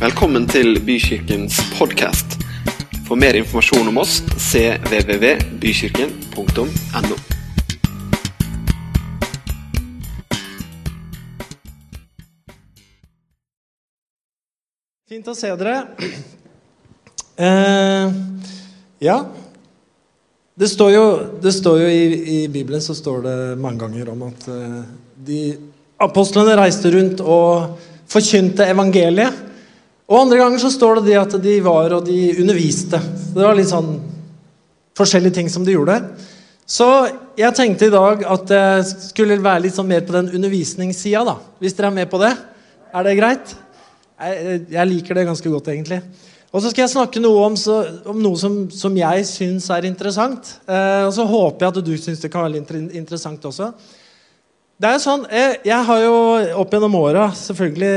Velkommen til Bykirkens podkast. For mer informasjon om oss cvvvbykirken.no. Fint å se dere. Eh, ja. Det står jo, det står jo i, i, Bibelen så står det mange ganger om at eh, de apostlene reiste rundt og forkynte evangeliet. Og andre ganger så står det det at de var og de underviste. Det var litt sånn forskjellige ting som de gjorde. Så jeg tenkte i dag at jeg skulle være litt sånn mer på den undervisningssida, da. Hvis dere er med på det? Er det greit? Jeg, liker det ganske godt, egentlig. Og så skal jeg snakke noe om, så, om noe som, som, jeg syns er interessant. Eh, og så håper jeg at du syns det kan være litt interessant også. Det er jo sånn, jeg, jeg har jo opp gjennom åra selvfølgelig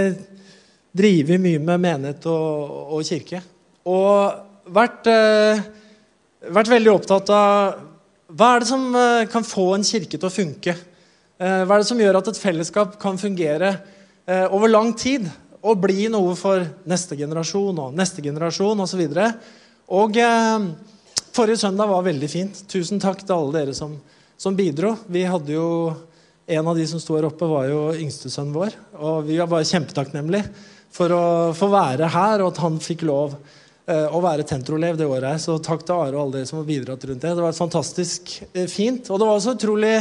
drevet mye med menighet og, og kirke. Og vært, eh, vært, veldig opptatt av hva er det som eh, kan få en kirke til å funke. Eh, hva er det som gjør at et fellesskap kan fungere eh, over lang tid? og bli noe for neste generasjon og neste generasjon osv. Og, så og eh, forrige søndag var veldig fint. Tusen takk til alle dere som, som bidro. Vi hadde jo En av de som sto her oppe, var jo yngstesønnen vår. Og vi var bare kjempetakknemlige for å få være her, og at han fikk lov eh, å være Tentrolev det året her. Så takk til Are og alle dere som har bidratt rundt det. Det var fantastisk eh, fint. Og det var også utrolig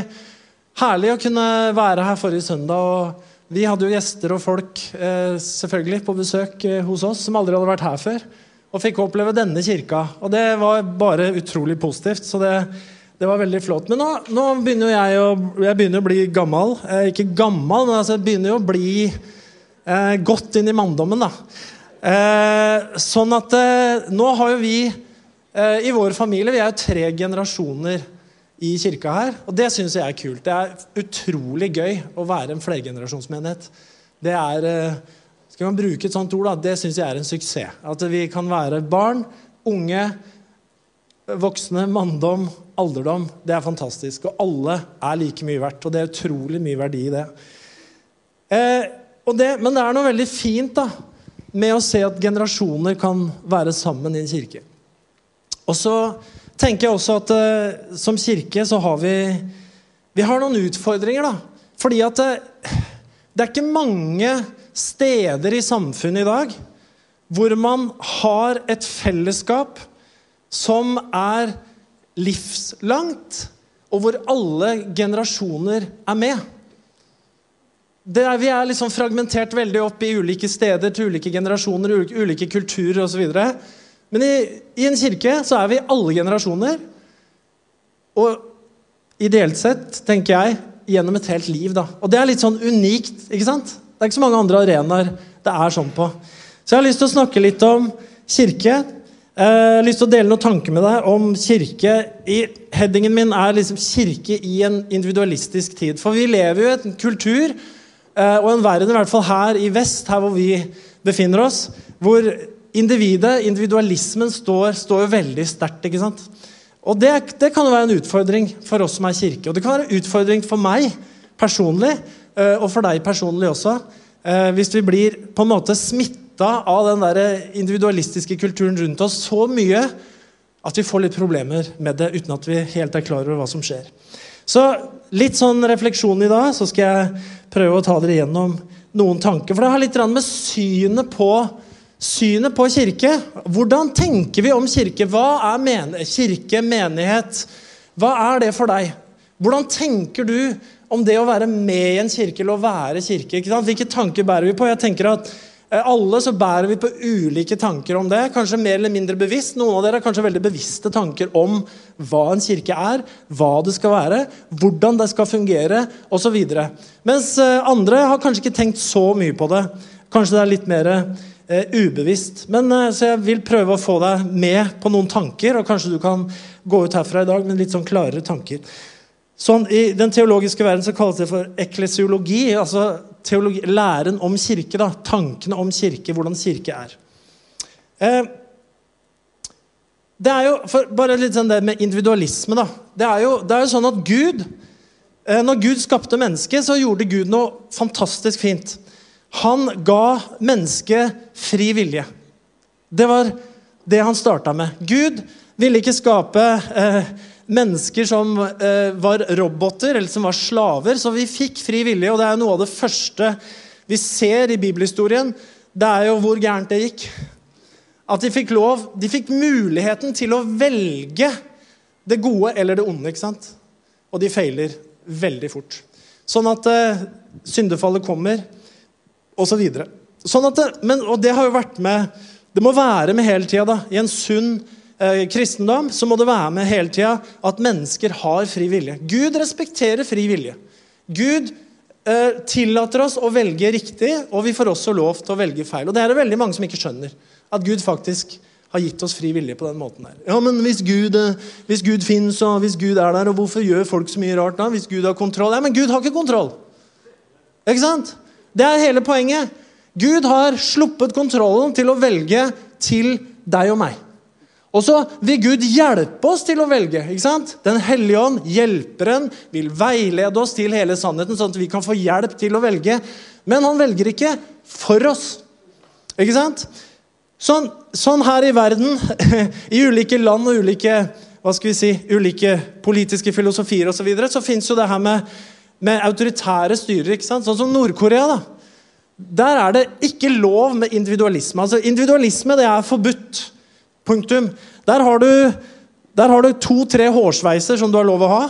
herlig å kunne være her forrige søndag. og vi hadde jo gjester og folk eh, selvfølgelig på besøk eh, hos oss som aldri hadde vært her før. Og fikk oppleve denne kirka. Og det var bare utrolig positivt. Så det, det var veldig flott. Men nå, nå begynner jeg å, jeg begynner å bli gammel. Eh, ikke gammel, men altså jeg begynner å bli eh, godt inn i manndommen. da. Eh, sånn at eh, nå har jo vi i vår familie Vi er jo tre generasjoner i kirka her. Og det syns jeg er kult. Det er utrolig gøy å være en flergenerasjonsmenighet. Det er eh, Skal man bruke et sånt ord, da? Det syns jeg er en suksess. At vi kan være barn, unge, voksne, manndom, alderdom. Det er fantastisk. Og alle er like mye verdt. Og det er utrolig mye verdi i det. Eh, det men det er noe veldig fint da, med å se at generasjoner kan være sammen i en kirke. Og så tenker jeg også at uh, som kirke så har vi vi har noen utfordringer. da. Fordi at det, det er ikke mange steder i samfunnet i dag hvor man har et fellesskap som er livslangt, og hvor alle generasjoner er med. Er, vi er liksom fragmentert veldig opp i ulike steder til ulike generasjoner, ulike kulturer osv. Men i, i, en kirke så er vi alle generasjoner. Og ideelt sett, tenker jeg, gjennom et helt liv. da. Og det er litt sånn unikt. ikke sant? Det er ikke så mange andre arenaer det er sånn på. Så jeg har lyst til å snakke litt om kirke. Eh, jeg har lyst til å dele noen tanker med deg om kirke. I, headingen min er liksom 'kirke i en individualistisk tid'. For vi lever jo i en kultur og en verden, i hvert fall her i vest, her hvor vi befinner oss, hvor individet, individualismen, står, står veldig sterkt. ikke sant? Og det, det, kan jo være en utfordring for oss som er kirke. Og det kan være en utfordring for meg personlig, eh, og for deg personlig også, eh, hvis vi blir på en måte smitta av den der individualistiske kulturen rundt oss så mye at vi får litt problemer med det uten at vi helt er klar over hva som skjer. Så litt sånn refleksjon i dag, så skal jeg prøve å ta dere gjennom noen tanker. For det har litt med synet på synet på kirke. Hvordan tenker vi om kirke? Hva er men kirke, menighet? Hva er det for deg? Hvordan tenker du om det å være med i en kirke eller å være kirke? Hvilke tanker bærer vi på? Jeg tenker at alle så bærer vi på ulike tanker om det. Kanskje mer eller mindre bevisst. Noen av dere har kanskje veldig bevisste tanker om hva en kirke er, hva det skal være, hvordan det skal fungere osv. Mens eh, andre har kanskje ikke tenkt så mye på det. Kanskje det er litt mer eh, ubevisst. Men eh, Så jeg vil prøve å få deg med på noen tanker, og kanskje du kan gå ut herfra i dag med litt sånn klarere tanker. Sånn, I den teologiske verden så kalles det for eklesiologi, altså teologi, læren om kirke. da, Tankene om kirke, hvordan kirke er. Eh, det er jo, Bare litt sånn det med individualisme. da, Det er jo, det er jo sånn at Gud, eh, Når Gud skapte mennesket, så gjorde Gud noe fantastisk fint. Han ga mennesket fri vilje. Det var det han starta med. Gud ville ikke skape eh, mennesker som eh, var roboter eller som var slaver, så vi fikk fri vilje. Og det er noe av det første vi ser i bibelhistorien. Det er jo hvor gærent det gikk. At de fikk lov, de fikk muligheten til å velge det gode eller det onde. ikke sant? Og de feiler veldig fort. Sånn at eh, syndefallet kommer, osv. Så sånn at det, men, og det har jo vært med Det må være med hele tida. I en sunn eh, kristendom så må det være med hele tida at mennesker har fri vilje. Gud respekterer fri vilje. Gud eh, tillater oss å velge riktig, og vi får også lov til å velge feil. Og Det er det veldig mange som ikke skjønner. At Gud faktisk har gitt oss fri vilje på den måten der. Ja, men hvis Gud, eh, hvis Gud finnes, og hvis Gud er der, og hvorfor gjør folk så mye rart da? Hvis Gud har kontroll? Ja, men Gud har ikke kontroll. Ikke sant? Det er hele poenget. Gud har sluppet kontrollen til å velge til deg og meg. Og så vil Gud hjelpe oss til å velge. ikke sant? Den hellige ånd, hjelperen, vil veilede oss til hele sannheten, sånn at vi kan få hjelp til å velge. Men han velger ikke for oss. Ikke sant? Sånn, sånn, her i verden, i ulike land og ulike hva skal vi si, ulike politiske filosofier osv., så, videre, så fins jo det her med, med autoritære styrer. ikke sant? Sånn som Nord-Korea. da. Der er det ikke lov med individualisme. Altså Individualisme det er forbudt. Punktum. Der har du, du to-tre hårsveiser som du har lov å ha.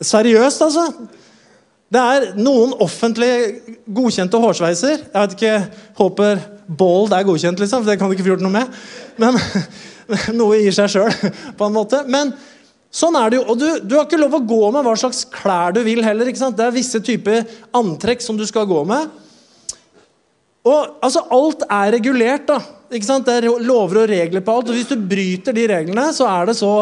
Seriøst, altså. Det er noen offentlig godkjente hårsveiser. Jeg vet ikke, Håper Bold er godkjent, liksom, for det kan du ikke få gjort noe med. Men Noe gir seg sjøl, på en måte. Men sånn er det jo. Og du, du, har ikke lov å gå med hva slags klær du vil heller. ikke sant? Det er visse typer antrekk som du skal gå med. Og altså, Alt er regulert. da. Ikke sant? Det er lover og regler på alt. og Hvis du bryter de reglene, så er det så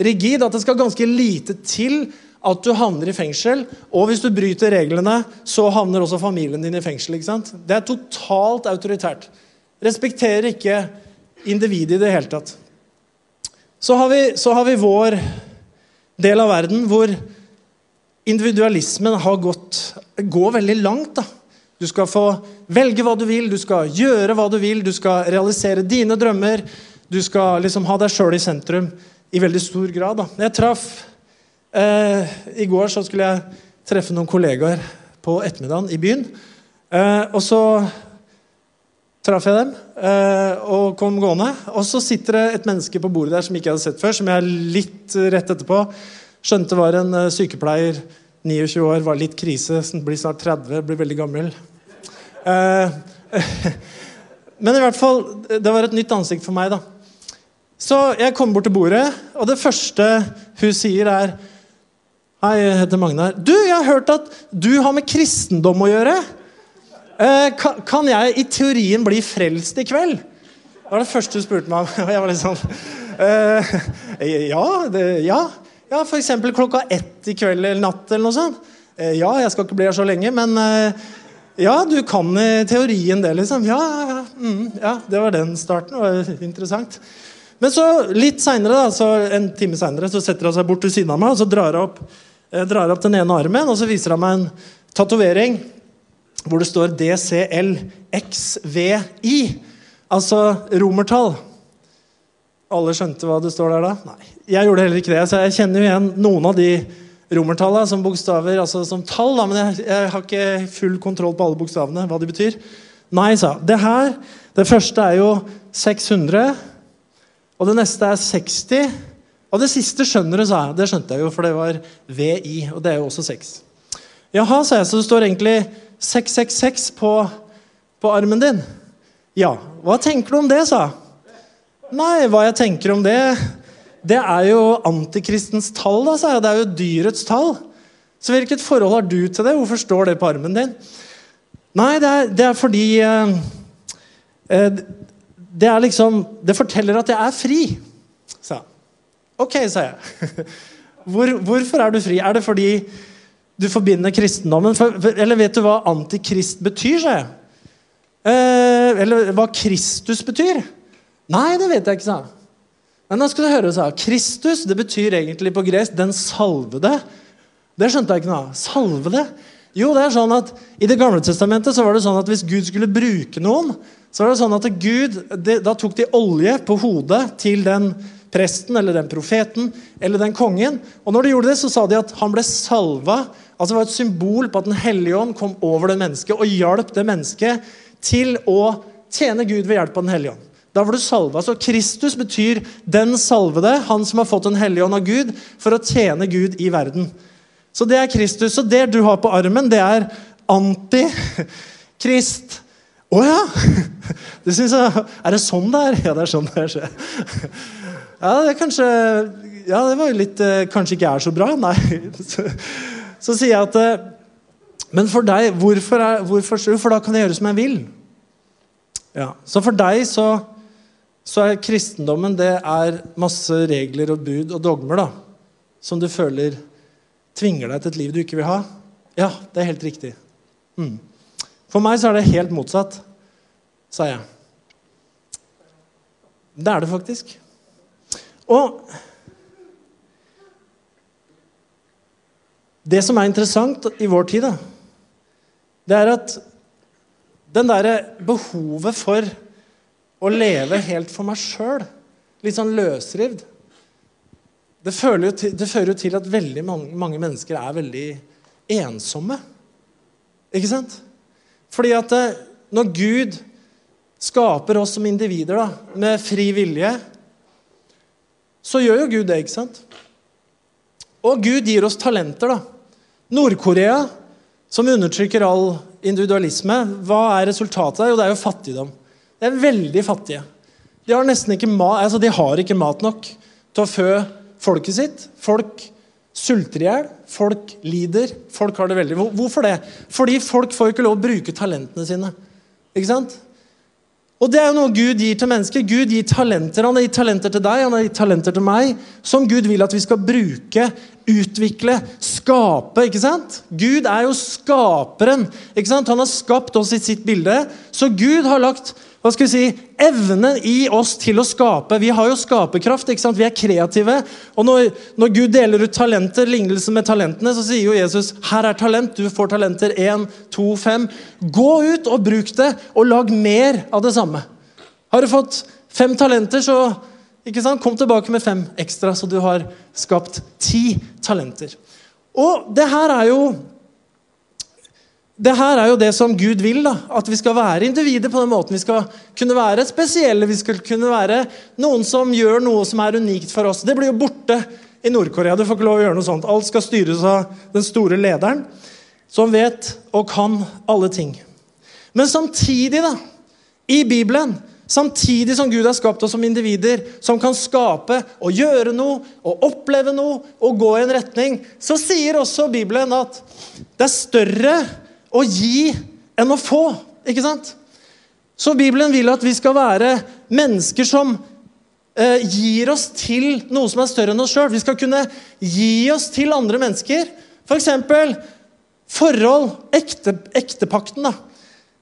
rigid at det skal ganske lite til at du havner i fengsel. Og hvis du bryter reglene, så havner også familien din i fengsel. ikke sant? Det er totalt autoritært. Respekterer ikke individet i det hele tatt. Så har, vi, så har vi vår del av verden hvor individualismen har gått, går veldig langt. da. Du skal få velge hva du vil, du skal gjøre hva du vil, du skal realisere dine drømmer. Du skal liksom ha deg sjøl i sentrum i veldig stor grad. Da. Jeg traff Eh, I går så skulle jeg treffe noen kollegaer på ettermiddagen i byen. Eh, og så traff jeg dem eh, og kom gående. Og så sitter det et menneske på bordet der som jeg ikke hadde sett før, som jeg litt rett etterpå skjønte var en eh, sykepleier. 29 år, var litt krise, blir snart 30, blir veldig gammel. Eh, men i hvert fall, det var et nytt ansikt for meg, da. Så jeg kommer bort til bordet, og det første hun sier, er Hei, jeg heter Magnar. Du, jeg har hørt at du har med kristendom å gjøre. Eh, kan, jeg i teorien bli frelst i kveld? Det var det første hun spurte meg om. Jeg var litt sånn eh, ja, det, ja. ja, f.eks. klokka ett i kveld eller natt eller noe sånt. Ja, jeg skal ikke bli her så lenge, men ja, du kan teorien det, liksom. Ja, ja, mm, ja, det var den starten. Det var interessant. Men så litt seinere, en time seinere, setter han seg bort til siden av meg og så drar han opp eh, drar opp den ene armen, og så viser han meg en tatovering hvor det står DCLXVI. Altså romertall. Alle skjønte hva det står der da? Nei. Jeg gjorde heller ikke det. Så jeg kjenner jo igjen noen av de romertallene som bokstaver, altså som tall, da, men jeg, jeg, har ikke full kontroll på alle bokstavene, hva de betyr. Nei, sa Det her, det første er jo 600, og det neste er 60. Og det siste skjønner du, sa jeg. Det skjønte jeg jo, for det var VI, og det er jo også 6. Jaha, sa jeg, så det står egentlig 666 på, på armen din. Ja. Hva tenker du om det, sa jeg. Nei, hva jeg tenker om det Det er jo antikristens tall, da, sa jeg. Det er jo dyrets tall. Så hvilket forhold har du til det? Hvorfor står det på armen din? Nei, det er, det er fordi eh, eh Det er liksom Det forteller at jeg er fri, sa jeg. Ok, sa jeg. Hvor, hvorfor er du fri? Er det fordi du forbinder kristendommen for, Eller vet du hva antikrist betyr, sa jeg. Eh, eller hva Kristus betyr? Nei, det vet jeg ikke, sa jeg. Men da skal du høre, sa Kristus det betyr egentlig på gresk 'den salvede'. Det skjønte jeg ikke noe av. Salvede. Jo, det er sånn at I Det gamle testamentet så var det sånn at hvis Gud skulle bruke noen, så var det sånn at Gud, det, da tok de olje på hodet til den presten eller den profeten eller den kongen. Og når de gjorde det, så sa de at han ble salva. altså Det var et symbol på at Den hellige ånd kom over det mennesket og hjalp det mennesket til å tjene Gud ved hjelp av Den hellige ånd. Da var du salva. Så Kristus betyr den salvede, han som har fått Den hellige ånd av Gud for å tjene Gud i verden. Så det er Kristus. Og det du har på armen, det er anti-krist. Å oh, ja! Det synes Er det sånn det er? Ja, det er sånn det skjer. Ja, det er kanskje Ja, det var jo litt eh, Kanskje ikke er så bra? Nei. Så, så sier jeg at eh, Men for deg, hvorfor, er, hvorfor For da kan jeg gjøre som jeg vil. Ja, Så for deg så, så er kristendommen det er masse regler og bud og dogmer da, som du føler tvinger deg til et liv du ikke vil ha? Ja, det er helt riktig. Mm. For meg så er det helt motsatt, sa jeg. Det er det faktisk. Og Det som er interessant i vår tid, da, det er at den derre behovet for å leve helt for meg sjøl, litt sånn løsrivd det, til, det, fører jo til at veldig mange, mange, mennesker er veldig ensomme. Ikke sant? Fordi at eh, når Gud skaper oss som individer da, med fri vilje, så gjør jo Gud det, ikke sant? Og Gud gir oss talenter. da. Nord-Korea, som undertrykker all individualisme, hva er resultatet? Jo, det er jo fattigdom. De er veldig fattige. De har ikke mat, altså de har ikke mat nok til å fø folket sitt. Folk sulter i hjel, folk lider, folk har det veldig Hvorfor det? Fordi folk får ikke lov å bruke talentene sine. Ikke sant? Og Det er jo noe Gud gir til mennesker. Gud gir talenter. Han har gitt talenter til deg, han har gitt talenter til meg, som Gud vil at vi skal bruke, utvikle, skape. ikke sant? Gud er jo skaperen. ikke sant? Han har skapt oss i sitt bilde. Så Gud har lagt hva skal vi si, evnen i oss til å skape. Vi har jo skaperkraft. ikke sant? Vi er kreative. Og når, når Gud deler ut talenter, lignelsen med talentene, så sier jo Jesus her er talent. Du får talenter 1, 2, 5. Gå ut og bruk det, og lag mer av det samme. Har du fått fem talenter, så ikke sant? kom tilbake med fem ekstra, så du har skapt ti talenter. Og det her er jo det her er jo det som Gud vil. da, At vi skal være individer på den måten. Vi skal kunne være spesielle. Vi skal kunne være noen som gjør noe som er unikt for oss. Det blir jo borte i Nord-Korea. Du får ikke lov å gjøre noe sånt. Alt skal styres av den store lederen, som vet og kan alle ting. Men samtidig, da, i Bibelen, samtidig som Gud har skapt oss som individer som kan skape og gjøre noe og oppleve noe og gå i en retning, så sier også Bibelen at det er større å gi enn å få. Ikke sant? Så Bibelen vil at vi skal være mennesker som eh, gir oss til noe som er større enn oss sjøl. Vi skal kunne gi oss til andre mennesker. For forhold. Ekte, ektepakten. da.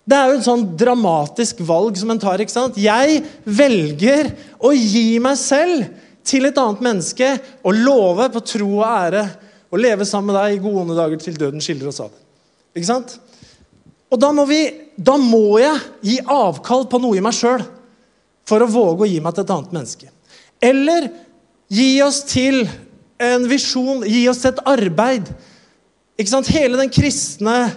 Det er jo et sånn dramatisk valg som en tar. ikke sant? Jeg velger å gi meg selv til et annet menneske og love på tro og ære å leve sammen med deg i gode dager til døden skiller oss av. Ikke sant? Og da må, vi, da må jeg gi avkall på noe i meg sjøl for å våge å gi meg til et annet menneske. Eller gi oss til en visjon, gi oss til et arbeid. Ikke sant? Hele den kristne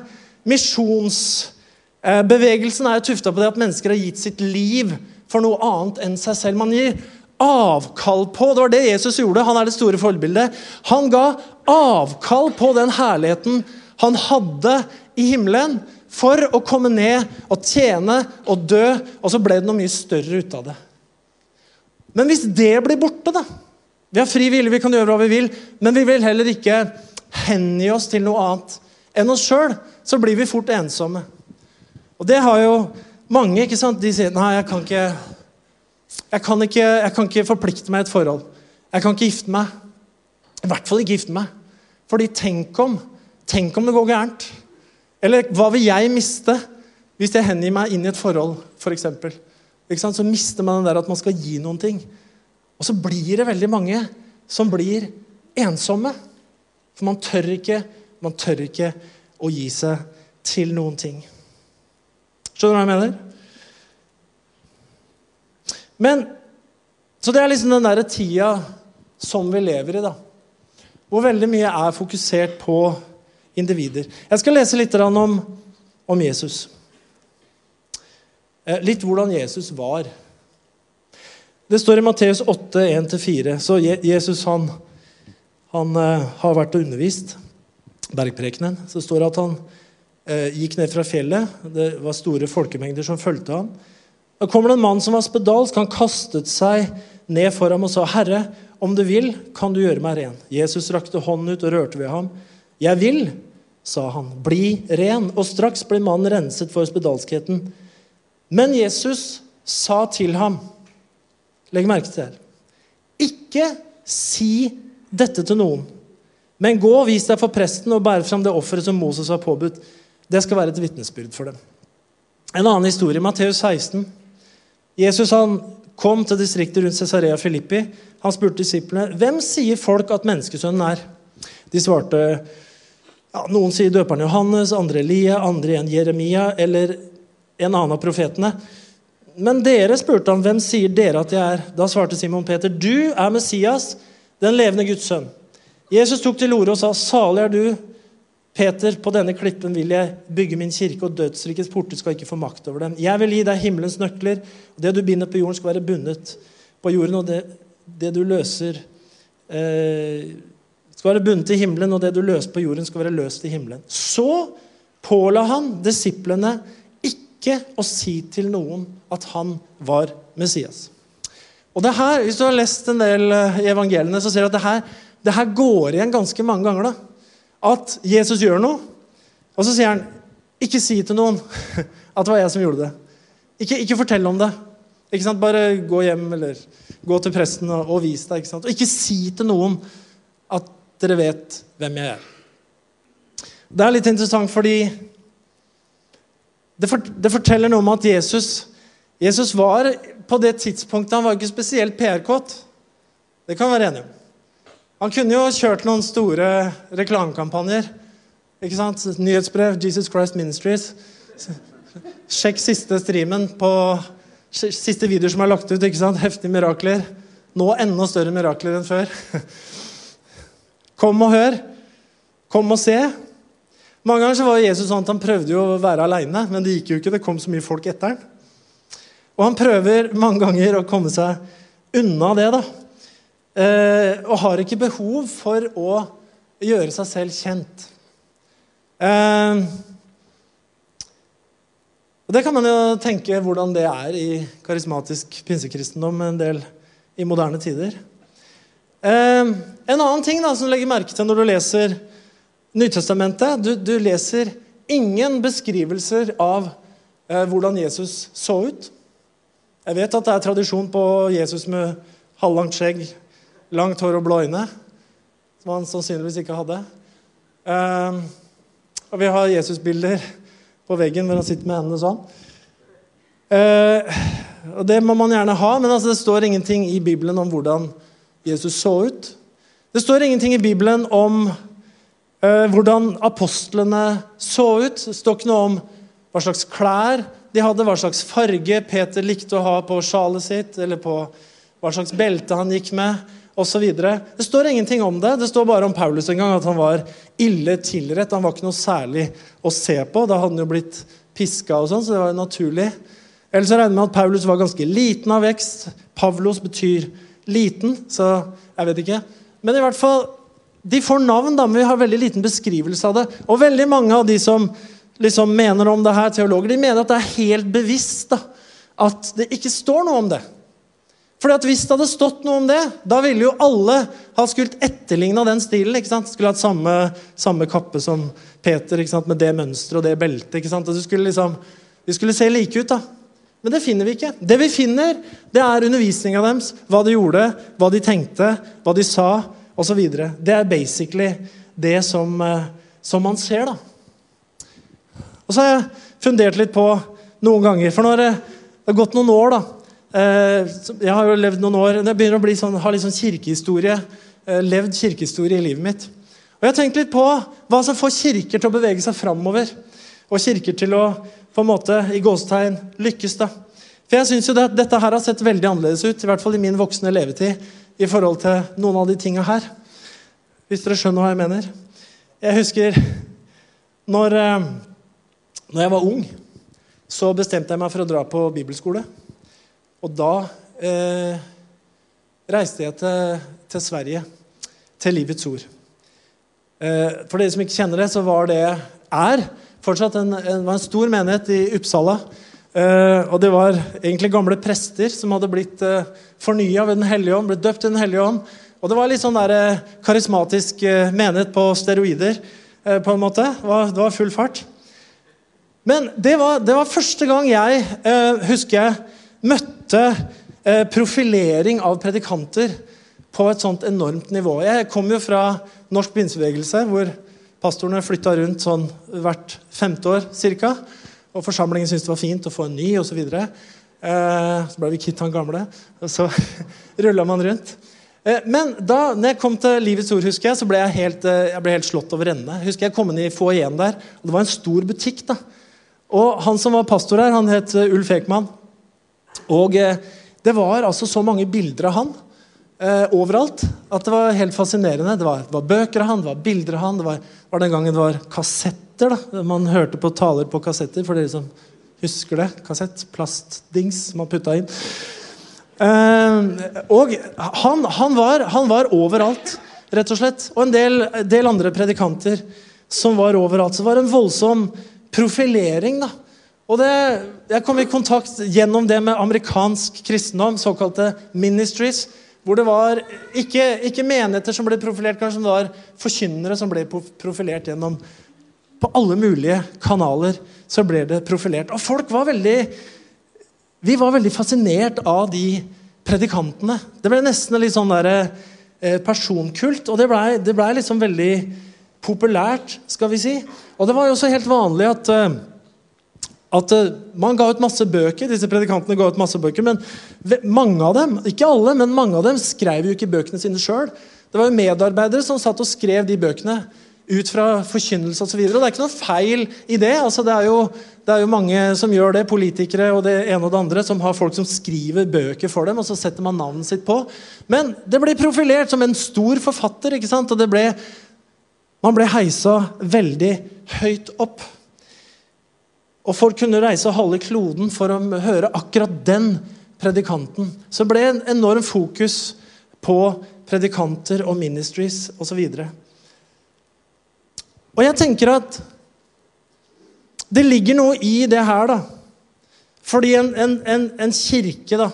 misjonsbevegelsen er jo tufta på det at mennesker har gitt sitt liv for noe annet enn seg selv. Man gir avkall på Det var det Jesus gjorde. Han er det store forbildet. Han ga avkall på den herligheten han hadde i himmelen for å komme ned og tjene og dø, og så ble det noe mye større ut av det. Men hvis det blir borte, da Vi har fri vilje, vi kan gjøre hva vi vil, men vi vil heller ikke hengi oss til noe annet enn oss sjøl, så blir vi fort ensomme. Og det har jo mange. ikke sant? De sier nei, jeg kan ikke jeg kan ikke, jeg kan ikke forplikte meg i et forhold. Jeg kan ikke gifte meg. I hvert fall ikke gifte meg. Fordi tenk om Tenk om det går gærent? Eller hva vil jeg miste hvis jeg hengir meg inn i et forhold? For så mister man den der at man skal gi noen ting. Og så blir det veldig mange som blir ensomme. For man tør ikke, man tør ikke å gi seg til noen ting. Skjønner du hva jeg mener? Men, Så det er liksom den derre tida som vi lever i, da. Hvor veldig mye er fokusert på individer. Jeg skal lese litt om, om Jesus. Eh, litt hvordan Jesus var. Det står i Matteus 8, 1-4. Så Jesus han, han uh, har vært og undervist. Bergprekenen. Så står det at han uh, gikk ned fra fjellet. Det var store folkemengder som fulgte ham. Da kommer det en mann som var spedalsk. Han kastet seg ned for ham og sa, 'Herre, om du vil, kan du gjøre meg ren.' Jesus rakte hånden ut og rørte ved ham. 'Jeg vil', sa han. 'Bli ren.' Og straks ble mannen renset for spedalskheten. Men Jesus sa til ham Legg merke til det. Ikke si dette til noen, men gå og vis deg for presten og bære fram det offeret som Moses har påbudt. Det skal være et vitnesbyrd for dem. En annen historie, Matteus 16. Jesus han kom til distriktet rundt Cesarea Filippi. Han spurte disiplene hvem sier folk at menneskesønnen er. De svarte ja, Noen sier døperen Johannes, andre Elia, andre igjen Jeremia eller en annen av profetene. Men dere spurte han, hvem sier dere at jeg er? Da svarte Simon Peter, du er Messias, den levende Guds sønn. Jesus tok til orde og sa, salig er du, Peter, på denne klippen vil jeg bygge min kirke, og dødsrikets porter skal ikke få makt over dem. Jeg vil gi deg himmelens nøkler, og det du binder på jorden, skal være bundet på jorden, og det, det du løser eh, skal være bundet i himmelen, og det du løser på jorden, skal være løst i himmelen. Så påla han disiplene ikke å si til noen at han var Messias. Og det her, Hvis du har lest en del eh, i evangeliene, så ser du at det her, det her går igjen ganske mange ganger. da at Jesus gjør noe, og så sier han ikke si til noen at det var jeg som gjorde det. Ikke, ikke fortell om det. Ikke sant? Bare gå hjem eller gå til presten og, og vis deg. Ikke sant? Og ikke si til noen dere vet hvem jeg er. Det er litt interessant fordi det, for, det forteller noe om at Jesus, Jesus var på det tidspunktet han var ikke spesielt PR-kåt. Det kan vi være enige om. Han kunne jo kjørt noen store reklamekampanjer. Ikke sant? Nyhetsbrev, Jesus Christ Ministries. Sjekk siste streamen på siste videoer som er lagt ut. ikke sant? Heftige mirakler. Nå enda større mirakler enn før. Kom og hør. Kom og se. Mange ganger så var Jesus sånn at han prøvde jo å være aleine, men det gikk jo ikke. Det kom så mye folk etter han. Og han prøver mange ganger å komme seg unna det. da. Eh, og har ikke behov for å gjøre seg selv kjent. Eh, og Det kan man jo tenke hvordan det er i karismatisk pinsekristendom en del i moderne tider. Eh, en annen ting da, som du legger merke til når du leser Nytestamentet Du, du leser ingen beskrivelser av eh, hvordan Jesus så ut. Jeg vet at det er tradisjon på Jesus med halvlangt skjegg langt hår og blå øyne, som han sannsynligvis ikke hadde. Eh, og vi har Jesusbilder på veggen hvor han sitter med hendene sånn. Uh, og Det må man gjerne ha, men altså, det står ingenting i Bibelen om hvordan Jesus så ut. Det står ingenting i Bibelen om eh, hvordan apostlene så ut. Det står ikke noe om hva slags klær de hadde, hva slags farge Peter likte å ha på sjalet sitt, eller på hva slags belte han gikk med osv. Det står ingenting om det. Det står bare om Paulus en gang, at han var ille tilrett. Han var ikke noe særlig å se på. Da hadde han jo blitt piska, og sånn, så det var jo naturlig. Ellers regner jeg med at Paulus var ganske liten av vekst. Pavlos betyr liten, så jeg vet ikke. Men i hvert fall, de får navn, da, men vi har veldig liten beskrivelse av det. Og veldig mange av de som liksom mener om det her, teologer, de mener at det er helt bevisst da, at det ikke står noe om det. Fordi at Hvis det hadde stått noe om det, da ville jo alle ha skult etterligna den stilen. ikke sant? Skulle hatt samme, samme kappe som Peter, ikke sant? med det mønsteret og det beltet. ikke sant? Og skulle liksom, de skulle se like ut. da. Men det finner vi ikke. Det vi finner, det er undervisninga deres. Hva de gjorde, hva de tenkte, hva de sa osv. Det er basically det som, eh, som man ser. da. Og så har jeg fundert litt på noen ganger. For når det har gått noen år da, Eh, jeg har jo levd noen år Jeg begynner å sånn, ha litt sånn kirkehistorie. Eh, levd kirkehistorie i livet mitt. Og jeg har tenkt litt på hva som får kirker til å bevege seg framover. Og kirker til å på en måte, i gåstegn lykkes. da. For jeg synes jo det, Dette her har sett veldig annerledes ut, i hvert fall i min voksne levetid, i forhold til noen av de tinga her. Hvis dere skjønner hva jeg mener. Jeg husker når, eh, når jeg var ung, så bestemte jeg meg for å dra på bibelskole. Og da eh, reiste jeg til, til, Sverige, til Livets Ord. Eh, for dere som ikke kjenner det, så var det er fortsatt en, en, var en stor menighet i Uppsala. Eh, og det var egentlig gamle prester som hadde blitt eh, fornya ved Den hellige ånd, blitt døpt i Den hellige ånd. Og det var litt sånn der, eh, karismatisk eh, menighet på steroider. Eh, på en måte. Det var, det var full fart. Men det var, det var første gang jeg eh, husker jeg møtte profilering av predikanter på et sånt enormt nivå. Jeg kom jo fra norsk pinsebevegelse, hvor pastorene flytta rundt sånn hvert femte år ca. Og forsamlingen syntes det var fint å få en ny osv. Så, eh, så ble vi kvitt han gamle, og så rulla man rundt. Eh, men da når jeg kom til Livets Ord, husker jeg, så ble jeg helt, eh, jeg ble helt slått over ende. Husker jeg kom inn i foajeen der, og Det var en stor butikk. da. Og Han som var pastor her, han het eh, Ulf Ekman. Og eh, det var altså så mange bilder av han eh, overalt at det var helt fascinerende. Det var, det var, bøker av han, det var bilder av han, det var, var den gangen det var kassetter. da. Man hørte på taler på kassetter, for dere som husker det. Kassett. Plastdings man putta inn. Eh, og han, han, var, han, var, overalt, rett og slett. Og en del, del andre predikanter som var overalt. Så det var en voldsom profilering. da. Og det, Jeg kom i kontakt gjennom det med amerikansk kristendom, såkalte ministries. Hvor det var ikke, ikke menigheter som ble profilert, kanskje det var forkynnere som ble profilert gjennom På alle mulige kanaler så ble det profilert. Og folk var veldig Vi var veldig fascinert av de predikantene. Det ble nesten litt sånn der, eh, personkult. Og det blei ble liksom veldig populært, skal vi si. Og det var jo også helt vanlig at, eh, at eh, man ga ut masse bøker. Disse predikantene ga ut masse bøker, men mange av dem ikke alle, men mange av dem skrev jo ikke bøkene sine sjøl. Det var jo medarbeidere som satt og skrev de bøkene ut fra forkynnelse osv. Det er ikke noe feil i det. Altså, det, er jo, det, er jo, mange som gjør det, politikere og det ene og det andre, som har folk som skriver bøker for dem, og så setter man navnet sitt på. Men det ble profilert som en stor forfatter, ikke sant? og ble man ble heisa veldig høyt opp. Og folk kunne reise halve kloden for å høre akkurat den predikanten. Så det ble en enorm fokus på predikanter og ministries osv. Og, og jeg tenker at det ligger noe i det her, da. Fordi en, en, en, en kirke, da,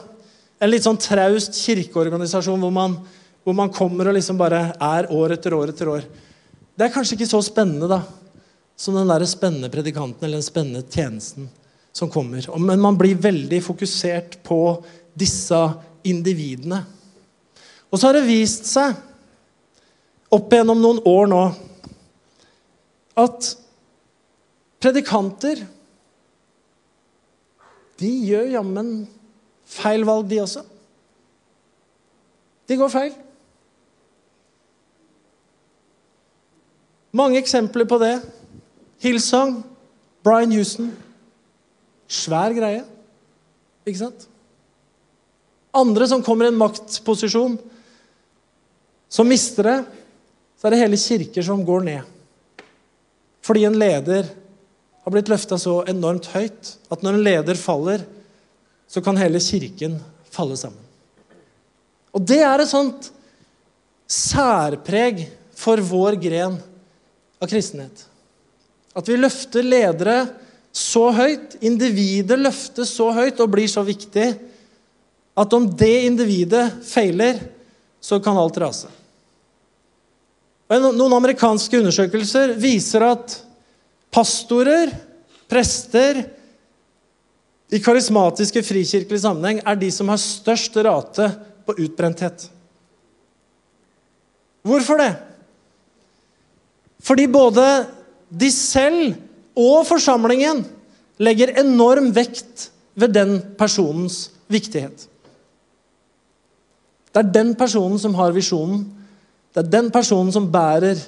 en litt sånn traust kirkeorganisasjon hvor man, hvor man kommer og liksom bare er år etter år etter år det er kanskje ikke så spennende da, som den der spennende predikanten eller den spennende tjenesten som kommer. Men man blir veldig fokusert på disse individene. Og så har det vist seg opp gjennom noen år nå at predikanter de gjør jammen feil valg, de også. De går feil. Mange eksempler på det. Hillsong, Brian Houston. Svær greie. Ikke sant? Andre som kommer i en maktposisjon, som mister det, så er det hele kirker som går ned. Fordi en leder har blitt løfta så enormt høyt at når en leder faller, så kan hele kirken falle sammen. Og det er et sånt særpreg for vår gren av kristenhet. At vi løfter ledere så høyt, individet løftes så høyt og blir så viktig at om det individet feiler, så kan alt rase. Noen amerikanske undersøkelser viser at pastorer, prester i karismatiske frikirkelige sammenheng er de som har størst rate på utbrenthet. Hvorfor det? Fordi både de selv og forsamlingen legger enorm vekt ved den personens viktighet. Det er den personen som har visjonen. Det er den personen som bærer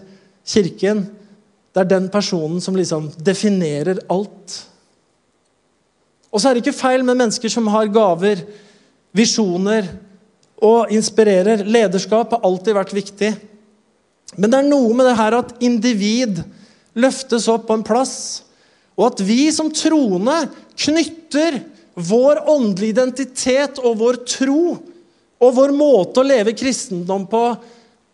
kirken, det er den personen som liksom definerer alt. Og så er det ikke feil med mennesker som har gaver, visjoner og inspirerer. Lederskap har alltid vært viktig. Men det er noe med det her at individ løftes opp på en plass, og at vi som troende knytter vår åndelige identitet og vår tro og vår måte å leve kristendom på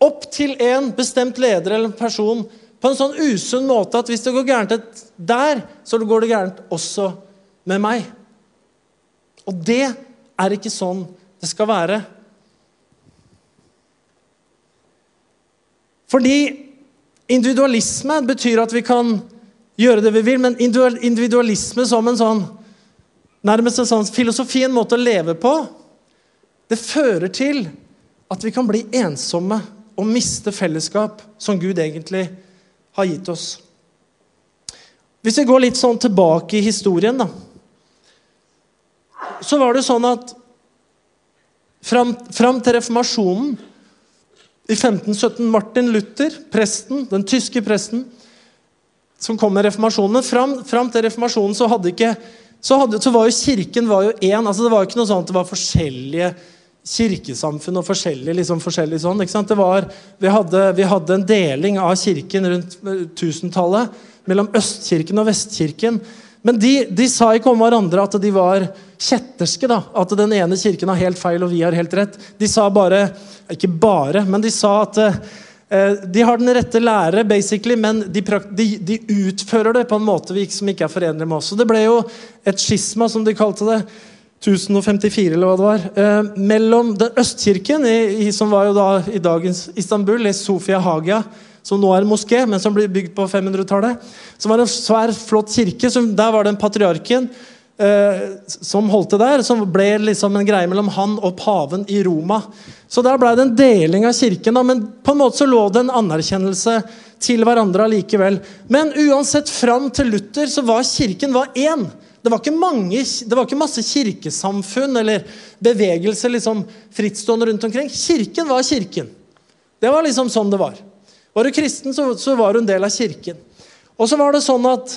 opp til en bestemt leder eller en person på en sånn usunn måte at hvis det går gærent der, så går det gærent også med meg. Og det er ikke sånn det skal være. Fordi individualisme betyr at vi kan gjøre det vi vil, men individualisme som en sånn nærmest en sånn filosofi, en måte å leve på, det fører til at vi kan bli ensomme og miste fellesskap som Gud egentlig har gitt oss. Hvis vi går litt sånn tilbake i historien, da, så var det sånn at fram, fram til reformasjonen i 1517 Martin Luther, presten, den tyske presten, som kom med reformasjonen Fram, fram til reformasjonen så ikke så, hadde, så var jo kirken var jo én. Altså det var jo ikke noe sånn at det var forskjellige kirkesamfunn og forskjellige, liksom forskjellige sånn. var, vi, hadde, vi hadde en deling av kirken rundt 1000-tallet mellom Østkirken og Vestkirken. Men de, de, sa ikke om hverandre at de var kjetterske. da, At den ene kirken har helt feil og vi har helt rett. De sa bare Ikke bare, men de sa at eh, de har den rette lære, basically, men de, de, de, utfører det på en måte som ikke er forenlig med oss. Så Det ble jo et skisma, som de kalte det. 1054, eller hva det var. Eh, mellom den Østkirken, i, i, som var jo da i dagens Istanbul, i Sofia Hagia, som nå er en moské, men som ble bygd på 500-tallet. Som var en svær, flott kirke. Der var det en patriarken eh, som holdt det der. Som ble liksom en greie mellom han og paven i Roma. Så der ble det en deling av kirken. Da, men på en måte så lå det en anerkjennelse til hverandre allikevel. Men uansett, fram til Luther så var kirken var én. Det var, mange, det var ikke masse kirkesamfunn eller bevegelser liksom frittstående rundt omkring. Kirken var kirken. Det var liksom sånn det var. Var du kristen, så, så var du en del av kirken. Og så var det sånn at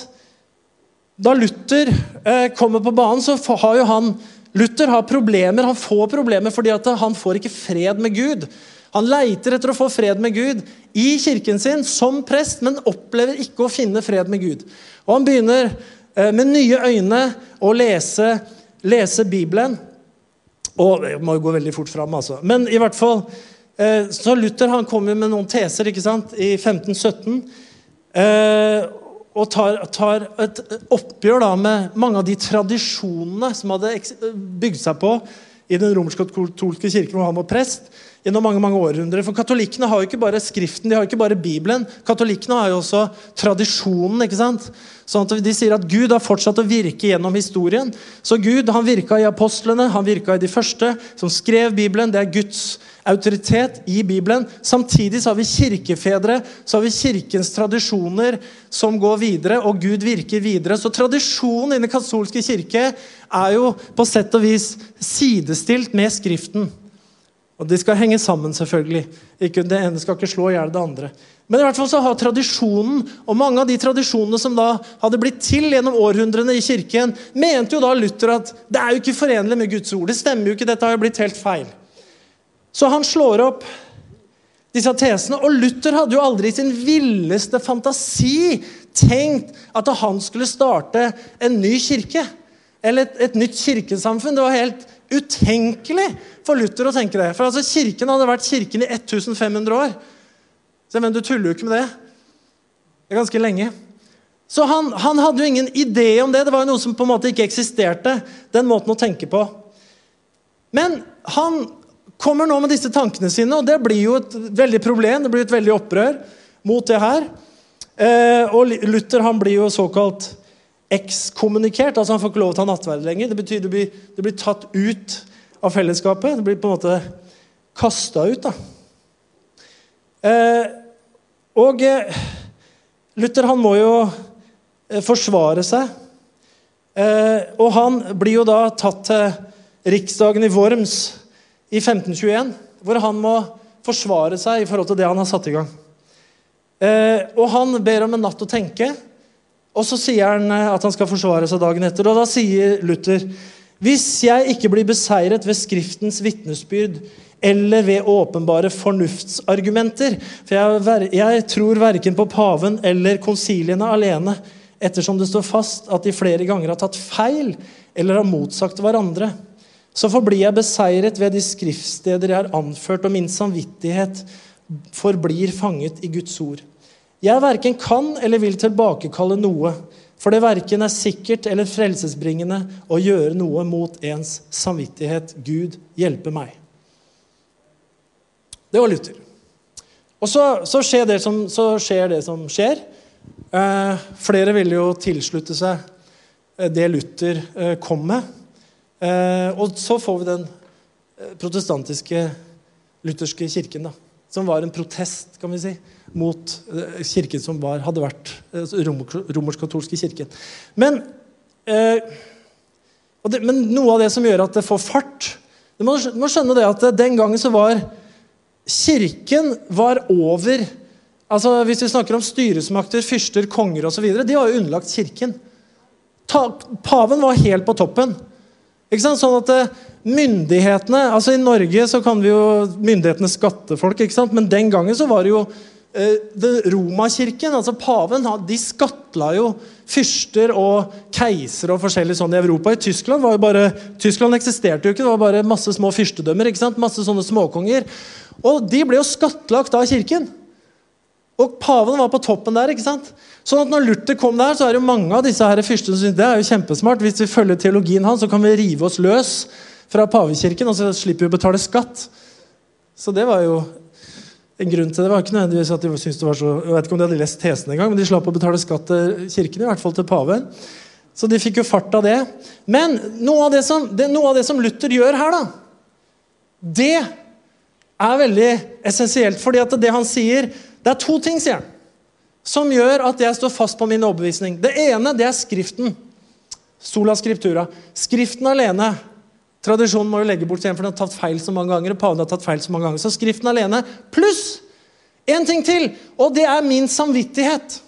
da Luther eh, kommer på banen, så har jo han Luther har problemer, han får problemer fordi han får ikke fred med Gud. Han leiter etter å få fred med Gud i kirken sin som prest, men opplever ikke å finne fred med Gud. Og Han begynner eh, med nye øyne å lese, lese Bibelen. Og det må jo gå veldig fort fram, altså. Men i hvert fall så Luther han kommer med noen teser ikke sant, i 1517. Eh, og tar, tar, et oppgjør da med mange av de tradisjonene som hadde bygd seg på i den romersk-katolske kirken hvor han var prest gjennom mange mange århundrer. For Katolikkene har jo ikke bare Skriften, de har jo ikke bare Bibelen. Katolikkene har jo også tradisjonen. ikke sant? Sånn at De sier at Gud har fortsatt å virke gjennom historien. Så Gud han virka i apostlene, han virka i de første som skrev Bibelen. Det er Guds autoritet i Bibelen. Samtidig så har vi kirkefedre, så har vi kirkens tradisjoner som går videre, og Gud virker videre. Så tradisjonen i den katolske kirke er jo på sett og vis sidestilt med Skriften. Og de skal henge sammen, selvfølgelig. Ikke, det ene skal ikke slå i hjel det andre. Men i hvert fall så har tradisjonen, og mange av de tradisjonene som da hadde blitt til gjennom århundrene i kirken, mente jo da Luther at det er jo ikke forenlig med Guds ord. Det stemmer jo ikke, dette har jo blitt helt feil. Så han slår opp disse tesene. Og Luther hadde jo aldri i sin villeste fantasi tenkt at han skulle starte en ny kirke. Eller et, et nytt kirkesamfunn. Det var helt utenkelig for Luther å tenke det. For altså, Kirken hadde vært kirken i 1500 år. Så, men du tuller jo ikke med det. Det er ganske lenge. Så han, han, hadde jo ingen idé om det. Det var jo noe som på en måte ikke eksisterte. den måten å tenke på. Men han kommer nå med disse tankene sine, og det blir jo et veldig problem. Det blir et veldig opprør mot det her. Eh, og Luther han blir jo såkalt ekskommunikert. altså Han får ikke lov til å ha nattverd lenger. Det betyr det blir, det blir tatt ut av fellesskapet. Det blir på en måte kasta ut. da. Eh, og eh, Luther han må jo eh, forsvare seg. Eh, og han blir jo da tatt til riksdagen i Worms i 1521, hvor han må forsvare seg i forhold til det han har satt i gang. Eh, og han ber om en natt å tenke. Og så sier han eh, at han skal forsvare seg dagen etter. Og da sier Luther hvis jeg ikke blir beseiret ved Skriftens vitnesbyrd eller ved åpenbare fornuftsargumenter For jeg, jeg tror verken på paven eller konsiliene alene, ettersom det står fast at de flere ganger har tatt feil eller har motsagt hverandre. Så forblir jeg beseiret ved de skriftsteder jeg har anført, og min samvittighet forblir fanget i Guds ord. Jeg verken kan eller vil tilbakekalle noe, for det verken er sikkert eller frelsesbringende å gjøre noe mot ens samvittighet. Gud hjelpe meg. Det var Luther. Og så, så, skjer, det som, så skjer det som skjer. Eh, flere ville jo tilslutte seg eh, det Luther eh, kom med. Eh, og så får vi den eh, protestantiske lutherske kirken, da, som var en protest, kan vi si mot eh, kirken som var, hadde vært eh, romersk-katolske kirken. Men, eh, det, men, noe av det som gjør at det får fart Du må, må skjønne det at den gangen så var Kirken var over altså Hvis vi snakker om styresmakter, fyrster, konger osv., de var jo underlagt Kirken. Ta, paven var helt på toppen. Ikke sant? Sånn at eh, myndighetene altså I Norge så kan vi jo myndighetene skatte folk, ikke sant? men den gangen så var det jo Eh, Romakirken, altså paven, de skattla jo fyrster og keisere og forskjellig sånn i Europa. I Tyskland var jo bare, Tyskland eksisterte jo ikke, det var bare masse små fyrstedømmer. ikke sant? Masse sånne småkonger. Og de ble jo skattlagt av kirken. Og paven var på toppen der. ikke sant? Sånn at når Luther kom der, så er det jo mange av disse her fyrstene som syntes det er jo kjempesmart. Hvis vi følger teologien hans, så kan vi rive oss løs fra pavekirken, og så slipper vi å betale skatt. Så det var jo en grunn til det var ikke nødvendigvis at de syntes det var så Jeg vet ikke om de hadde lest tesen engang, men de slapp å betale skatt til kirken, i hvert fall til paven. Så de fikk jo fart av det. Men noe av det som, det, noe av det som Luther gjør her, da, det er veldig essensielt. fordi at det han sier Det er to ting, sier han, som gjør at jeg står fast på min overbevisning. Det ene det er Skriften. Sola scriptura. Skriften alene Tradisjonen må jo legge bort igjen, for den har tatt feil så mange ganger. og paven har tatt feil Så mange ganger. Så Skriften alene pluss en ting til, og det er min samvittighet.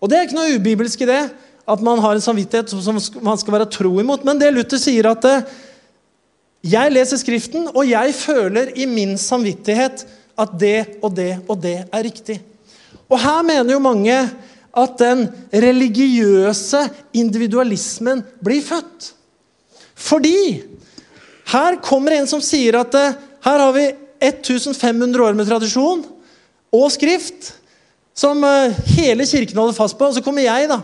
Og Det er ikke noe ubibelsk i det, at man har en samvittighet som man skal være tro imot. Men det Luther sier at eh, jeg leser Skriften, og jeg føler i min samvittighet at det og det og det er riktig. Og her mener jo mange at den religiøse individualismen blir født. Fordi her kommer en som sier at eh, her har vi 1500 år med tradisjon og skrift som eh, hele kirken holder fast på. Og så kommer jeg, da,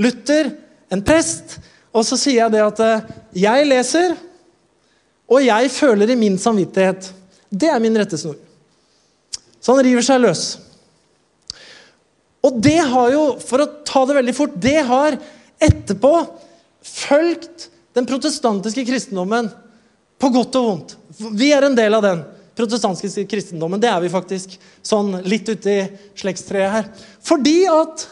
Luther, en prest, og så sier jeg det at eh, jeg leser, og jeg føler i min samvittighet. Det er min rettesnor. Så han river seg løs. Og det har jo, for å ta det veldig fort, det har etterpå fulgt den protestantiske kristendommen, på godt og vondt. Vi er en del av den protestantiske kristendommen. Det er vi faktisk. Sånn litt ute i slektstreet her. Fordi at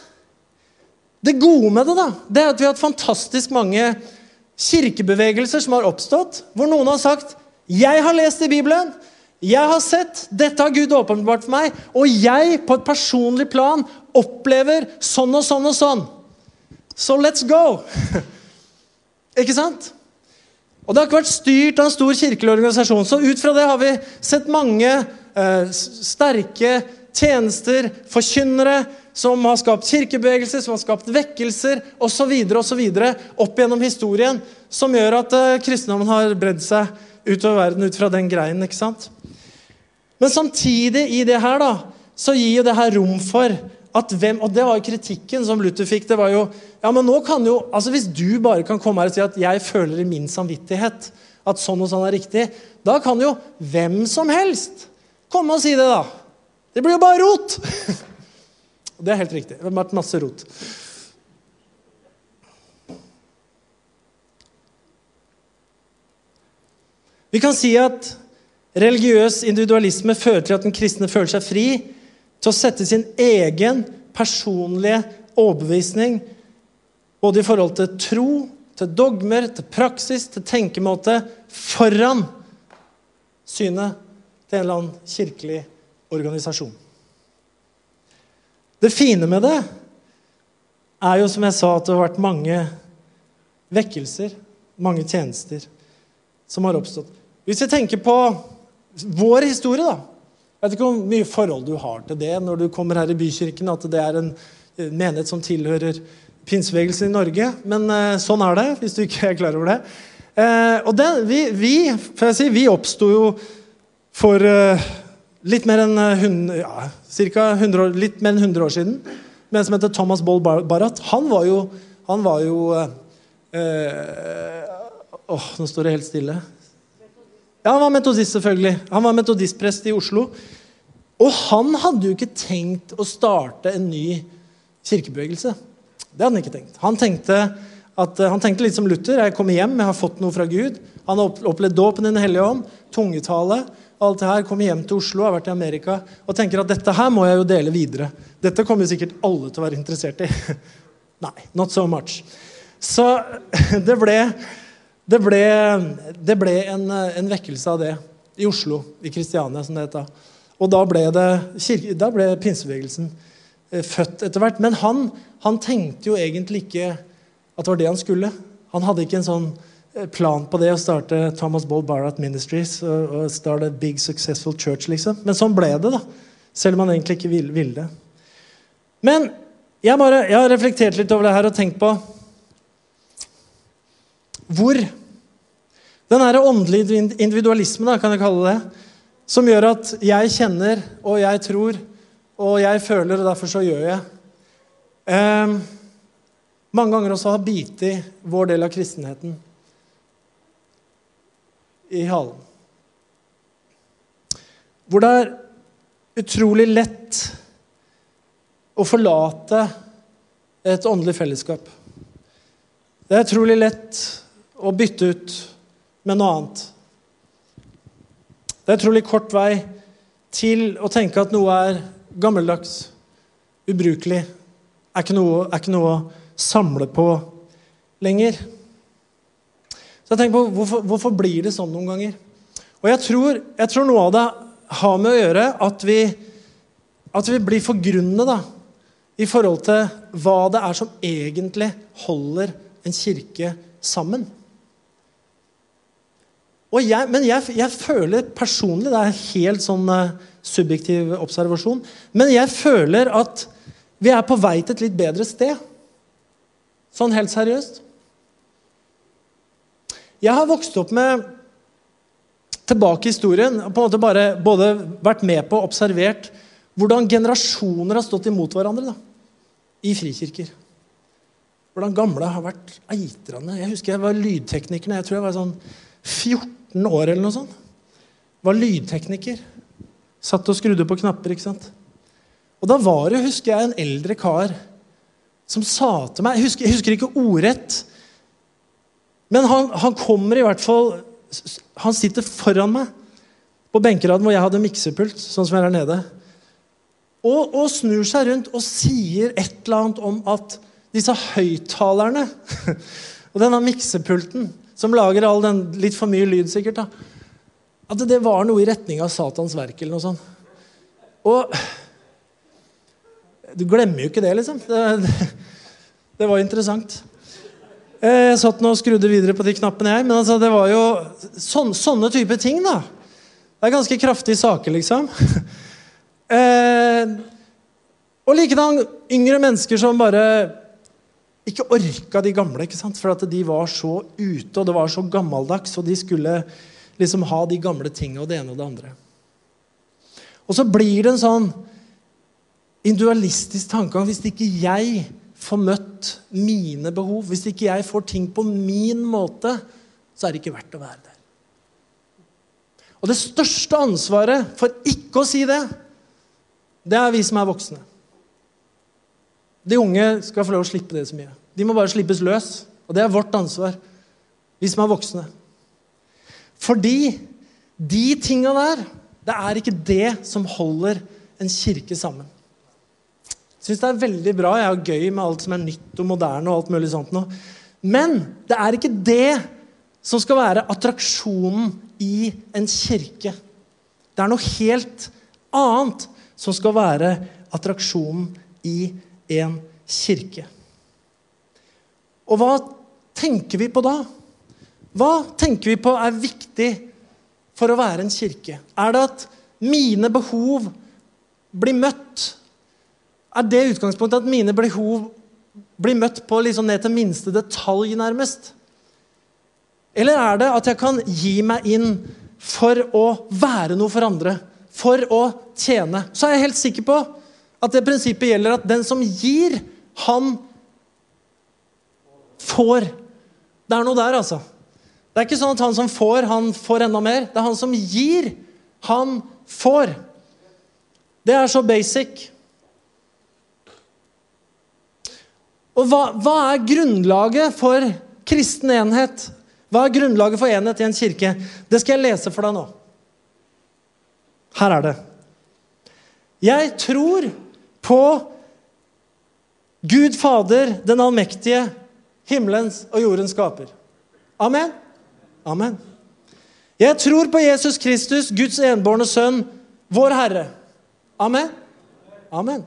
Det gode med det da, det er at vi har hatt fantastisk mange kirkebevegelser som har oppstått, hvor noen har sagt 'Jeg har lest i Bibelen'. Jeg har sett, dette har Gud åpenbart for meg, og jeg på et personlig plan opplever sånn og sånn og sånn. Så let's go! Ikke sant? Og Det har ikke vært styrt av en stor kirkelig organisasjon. Så ut fra det har vi sett mange eh, sterke tjenester, forkynnere, som har skapt kirkebevegelser, som har skapt vekkelser osv. opp gjennom historien, som gjør at eh, kristendommen har bredd seg utover verden ut fra den greien. ikke sant? Men samtidig i det her da, så gir jo det her rom for hvem, Og det var jo kritikken som Luther fikk. det var jo, ja, men nå kan jo, altså Hvis du bare kan komme her og si at 'jeg føler i min samvittighet at sånn og sånn er riktig', da kan jo hvem som helst komme og si det, da. Det blir jo bare rot! Det er helt riktig. Det har vært masse rot. Vi kan si at religiøs individualisme fører til at den kristne føler seg fri til å sette sin egen personlige overbevisning både i forhold til tro, til dogmer, til praksis, til tenkemåte foran synet til en eller annen kirkelig organisasjon. Det fine med det er jo, som jeg sa, at det har vært mange vekkelser, mange tjenester, som har oppstått. Hvis vi tenker på vår historie, da Jeg vet ikke hvor mye forhold du har til det når du kommer her i bykirken, at det er en menighet som tilhører pinsebevegelsen i Norge. Men eh, sånn er det, hvis du ikke er klar over det. Eh, og det, vi, vi, si, vi oppsto jo for eh, litt mer enn 100, ja, cirka 100, litt mer enn 100 år siden. Med en som heter Thomas Boll Barrat. Han var jo, han var jo eh, Åh, nå står det helt stille. Ja, Han var metodist, selvfølgelig. Han var metodistprest i Oslo. Og han hadde jo ikke tenkt å starte en ny kirkebevegelse. Det hadde han ikke tenkt. Han tenkte, at, han tenkte litt som Luther. Jeg kommer hjem, jeg har fått noe fra Gud. Han har opplevd dåpen i Den hellige ånd, tungetale. Alt det her, Kommer hjem til Oslo, har vært i Amerika og tenker at dette her må jeg jo dele videre. Dette kommer sikkert alle til å være interessert i. Nei, not so much. Så det ble, det ble, det ble en, en, vekkelse av det i Oslo, i Kristiania, som det het da. Og da ble, det, da ble pinsebevegelsen eh, født etter hvert. Men han, han tenkte jo egentlig ikke at det var det han skulle. Han hadde ikke en sånn plan på det å starte Thomas Ball Barrat Ministries og, starte big successful church, liksom. Men sånn ble det, da. Selv om han egentlig ikke ville, vil det. Men jeg, bare, jeg, har reflektert litt over det her og tenkt på hvor Den derre åndelige individualismen, da, kan jeg kalle det, som gjør at jeg kjenner, og jeg tror, og jeg føler, og derfor så gjør jeg eh, Mange ganger også har bitt i vår del av kristenheten i halen. Hvor det er utrolig lett å forlate et åndelig fellesskap. Det er utrolig lett å bytte ut med noe annet. Det er utrolig kort vei til å tenke at noe er gammeldags, ubrukelig, er ikke noe, er ikke noe å samle på lenger. Så jeg tenker på, hvorfor, hvorfor, blir det sånn noen ganger? Og jeg tror, jeg tror, noe av det har med å gjøre at vi, at vi blir for grunne da, i forhold til hva det er som egentlig holder en kirke sammen. Jeg, men jeg, jeg, føler personlig Det er helt sånn uh, subjektiv observasjon. Men jeg føler at vi er på vei til et litt bedre sted. Sånn helt seriøst. Jeg har vokst opp med tilbake i historien på en måte bare både vært med på og observert hvordan generasjoner har stått imot hverandre da, i frikirker. Hvordan gamle har vært eitrende. Jeg husker jeg var lydtekniker jeg tror jeg var sånn 14 år eller noe sånt. Var lydtekniker. Satt og skrudde på knapper. ikke sant? Og da var det, husker jeg, en eldre kar som sa til meg Jeg husker, jeg husker ikke ordrett, men han, han, kommer i hvert fall Han sitter foran meg på benkeraden hvor jeg hadde miksepult, sånn som jeg er her nede. Og, og, snur seg rundt og sier et eller annet om at disse høyttalerne og denne miksepulten, som lager all den litt for mye lyd, sikkert, da, at det var noe i retning av Satans verk eller noe sånt. Og du glemmer jo ikke det, liksom. Det, det, det var interessant. Eh, jeg satt nå og skrudde videre på de knappene, jeg. Men altså, det var jo sånne, sånne type ting, da. Det er ganske kraftige saker, liksom. eh, og likedan yngre mennesker som bare ikke orka de gamle, ikke sant? for at de var så ute, og det var så gammeldags, og de skulle liksom ha de gamle tingene og det ene og det andre. Og så blir det en sånn individualistisk tankegang hvis ikke jeg får møtt mine behov, hvis ikke jeg får ting på min måte, så er det ikke verdt å være der. Og det største ansvaret for ikke å si det, det er vi som er voksne. De unge skal få lov å slippe det så mye. De må bare slippes løs. Og det er vårt ansvar, vi som er voksne. Fordi de tinga der, det er ikke det som holder en kirke sammen Jeg syns det er veldig bra. Jeg har gøy med alt som er nytt og moderne. og alt mulig sånt nå. Men det er ikke det som skal være attraksjonen i en kirke. Det er noe helt annet som skal være attraksjonen i en kirke. Og hva tenker vi på da? Hva tenker vi på er viktig for å være en kirke? Er det at mine behov blir møtt? Er det utgangspunktet at mine behov blir møtt på liksom ned til minste detalj, nærmest? Eller er det at jeg kan gi meg inn for å være noe for andre? For å tjene? Så er jeg helt sikker på at det prinsippet gjelder at den som gir, han får. Det er noe der, altså. Det er ikke sånn at han som får, han får enda mer. Det er han som gir, han får. Det er så basic. Og hva, hva er grunnlaget for kristen enhet? Hva er grunnlaget for enhet i en kirke? Det skal jeg lese for deg nå. Her er det. Jeg tror på Gud Fader, den allmektige, himmelens og jordens skaper. Amen. Amen. Jeg tror på Jesus Kristus, Guds enbårne sønn, vår Herre. Amen. Amen.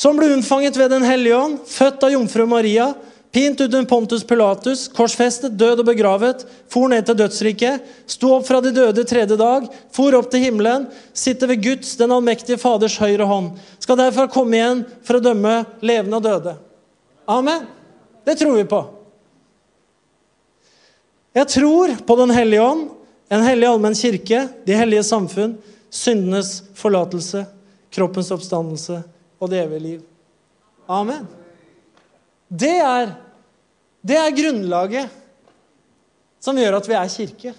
Som ble unnfanget ved Den hellige ånd, født av jomfru Maria, pint uten Pontus Pilatus, korsfestet, død og begravet, for ned til dødsriket, sto opp fra de døde tredje dag, for opp til himmelen, sitter ved Guds, den allmektige Faders høyre hånd, skal derfor komme igjen for å dømme levende og døde. Amen. Det tror vi på. Jeg tror på Den hellige ånd, en hellig allmenn kirke, de hellige samfunn, syndenes forlatelse, kroppens oppstandelse og det evige liv. Amen. Det er, det er grunnlaget som gjør at vi er kirke.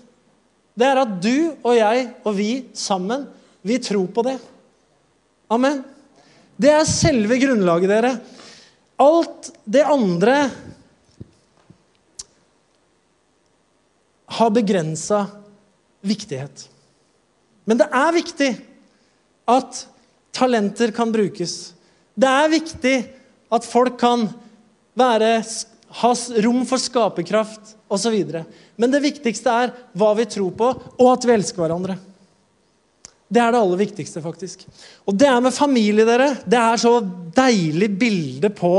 Det er at du og jeg og vi sammen, vi tror på det. Amen. Det er selve grunnlaget, dere. Alt det andre har begrensa viktighet. Men det er viktig at talenter kan brukes. Det er viktig at folk kan være, ha rom for skaperkraft osv. Men det viktigste er hva vi tror på, og at vi elsker hverandre. Det er det aller viktigste, faktisk. Og det er med familie, dere. Det er så deilig bilde på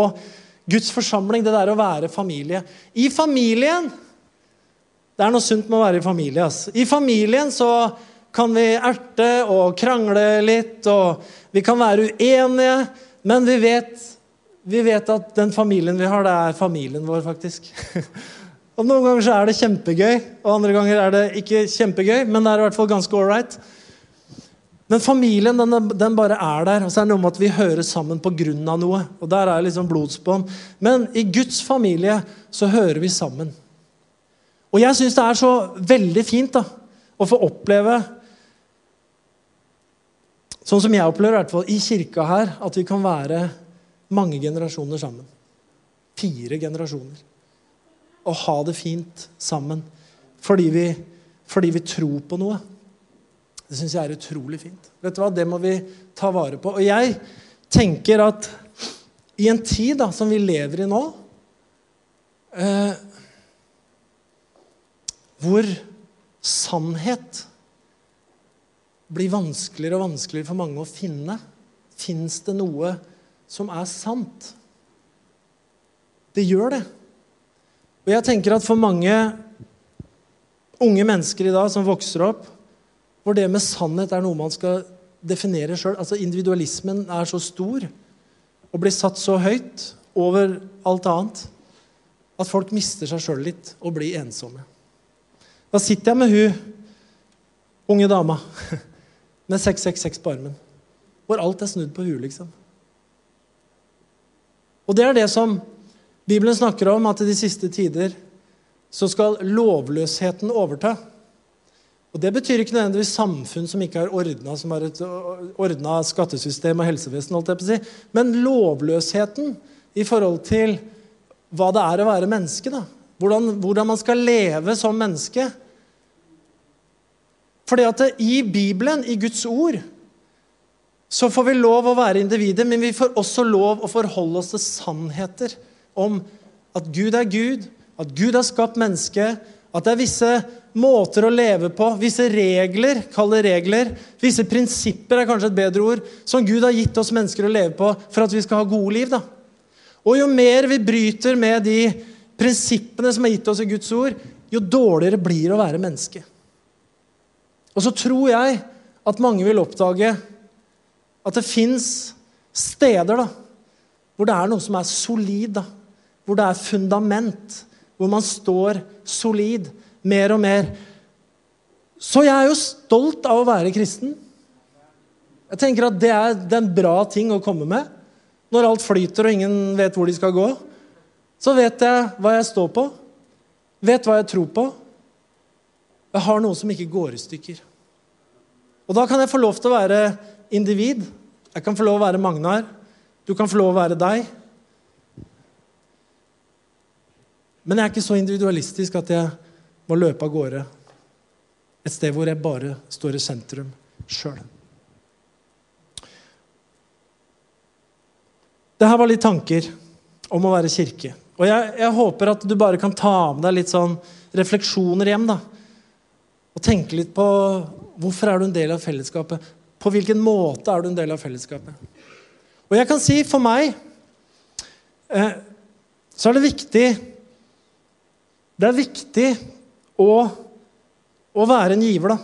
Guds forsamling, det der å være familie. I familien Det er noe sunt med å være i familie. Ass. I familien så kan vi erte og krangle litt, og vi kan være uenige, men vi vet, vi vet at den familien vi har, det er familien vår, faktisk. Og Noen ganger så er det kjempegøy, og andre ganger er det ikke kjempegøy, men det er i hvert fall ganske ålreit. Men familien den, den, bare er der. og så er det noe med at Vi hører sammen av noe. og Der er liksom blodsbånd. Men i Guds familie så hører vi sammen. Og jeg syns det er så veldig fint da, å få oppleve Sånn som jeg opplever i hvert fall i kirka her, at vi kan være mange generasjoner sammen. Fire generasjoner. Og ha det fint sammen. Fordi vi, fordi vi tror på noe. Det syns jeg er utrolig fint. Vet du hva? Det må vi ta vare på. Og jeg tenker at i en tid da, som vi lever i nå, eh, hvor sannhet blir vanskeligere og vanskeligere for mange å finne. Fins det noe som er sant? Det gjør det. Og jeg tenker at for mange unge mennesker i dag som vokser opp, hvor det med sannhet er noe man skal definere sjøl altså Individualismen er så stor og blir satt så høyt over alt annet at folk mister seg sjøl litt og blir ensomme. Da sitter jeg med hun unge dama med 666 på armen. Hvor alt er snudd på huet, liksom. Og det er det som Bibelen snakker om, at i de siste tider så skal lovløsheten overta. Og Det betyr ikke nødvendigvis samfunn som ikke er ordna, som har et ordna skattesystem og helsevesen. Holdt jeg på si. Men lovløsheten i forhold til hva det er å være menneske. da. Hvordan, hvordan man skal leve som menneske. Fordi at i Bibelen, i Guds ord, så får vi lov å være individer, men vi får også lov å forholde oss til sannheter om at Gud er Gud, at Gud har skapt mennesket, At det er visse måter å leve på, visse regler, kall det regler, visse prinsipper er kanskje et bedre ord, som Gud har gitt oss mennesker å leve på for at vi skal ha gode liv. da. Og jo mer vi bryter med de prinsippene som er gitt oss i Guds ord, jo dårligere blir det å være menneske. Og så tror jeg at mange vil oppdage at det fins steder da, hvor det er noe som er solid, da, hvor det er fundament, hvor man står solid mer og mer. Så jeg er jo stolt av å være kristen. Jeg tenker at Det er, det er en bra ting å komme med. Når alt flyter og ingen vet hvor de skal gå, så vet jeg hva jeg står på, vet hva jeg tror på. Jeg har noe som ikke går i stykker. Og da kan jeg få lov til å være individ. Jeg kan få lov å være Magnar. Du kan få lov å være deg. Men jeg er ikke så individualistisk at jeg må løpe av gårde et sted hvor jeg bare står i sentrum sjøl. Det her var litt tanker om å være kirke. Og jeg, jeg, håper at du bare kan ta med deg litt sånn refleksjoner hjem. da. Og tenke litt på hvorfor er du en del av fellesskapet. På hvilken måte er du en del av fellesskapet? Og jeg kan si for meg eh, så er det viktig Det er viktig å, å være en giver, da.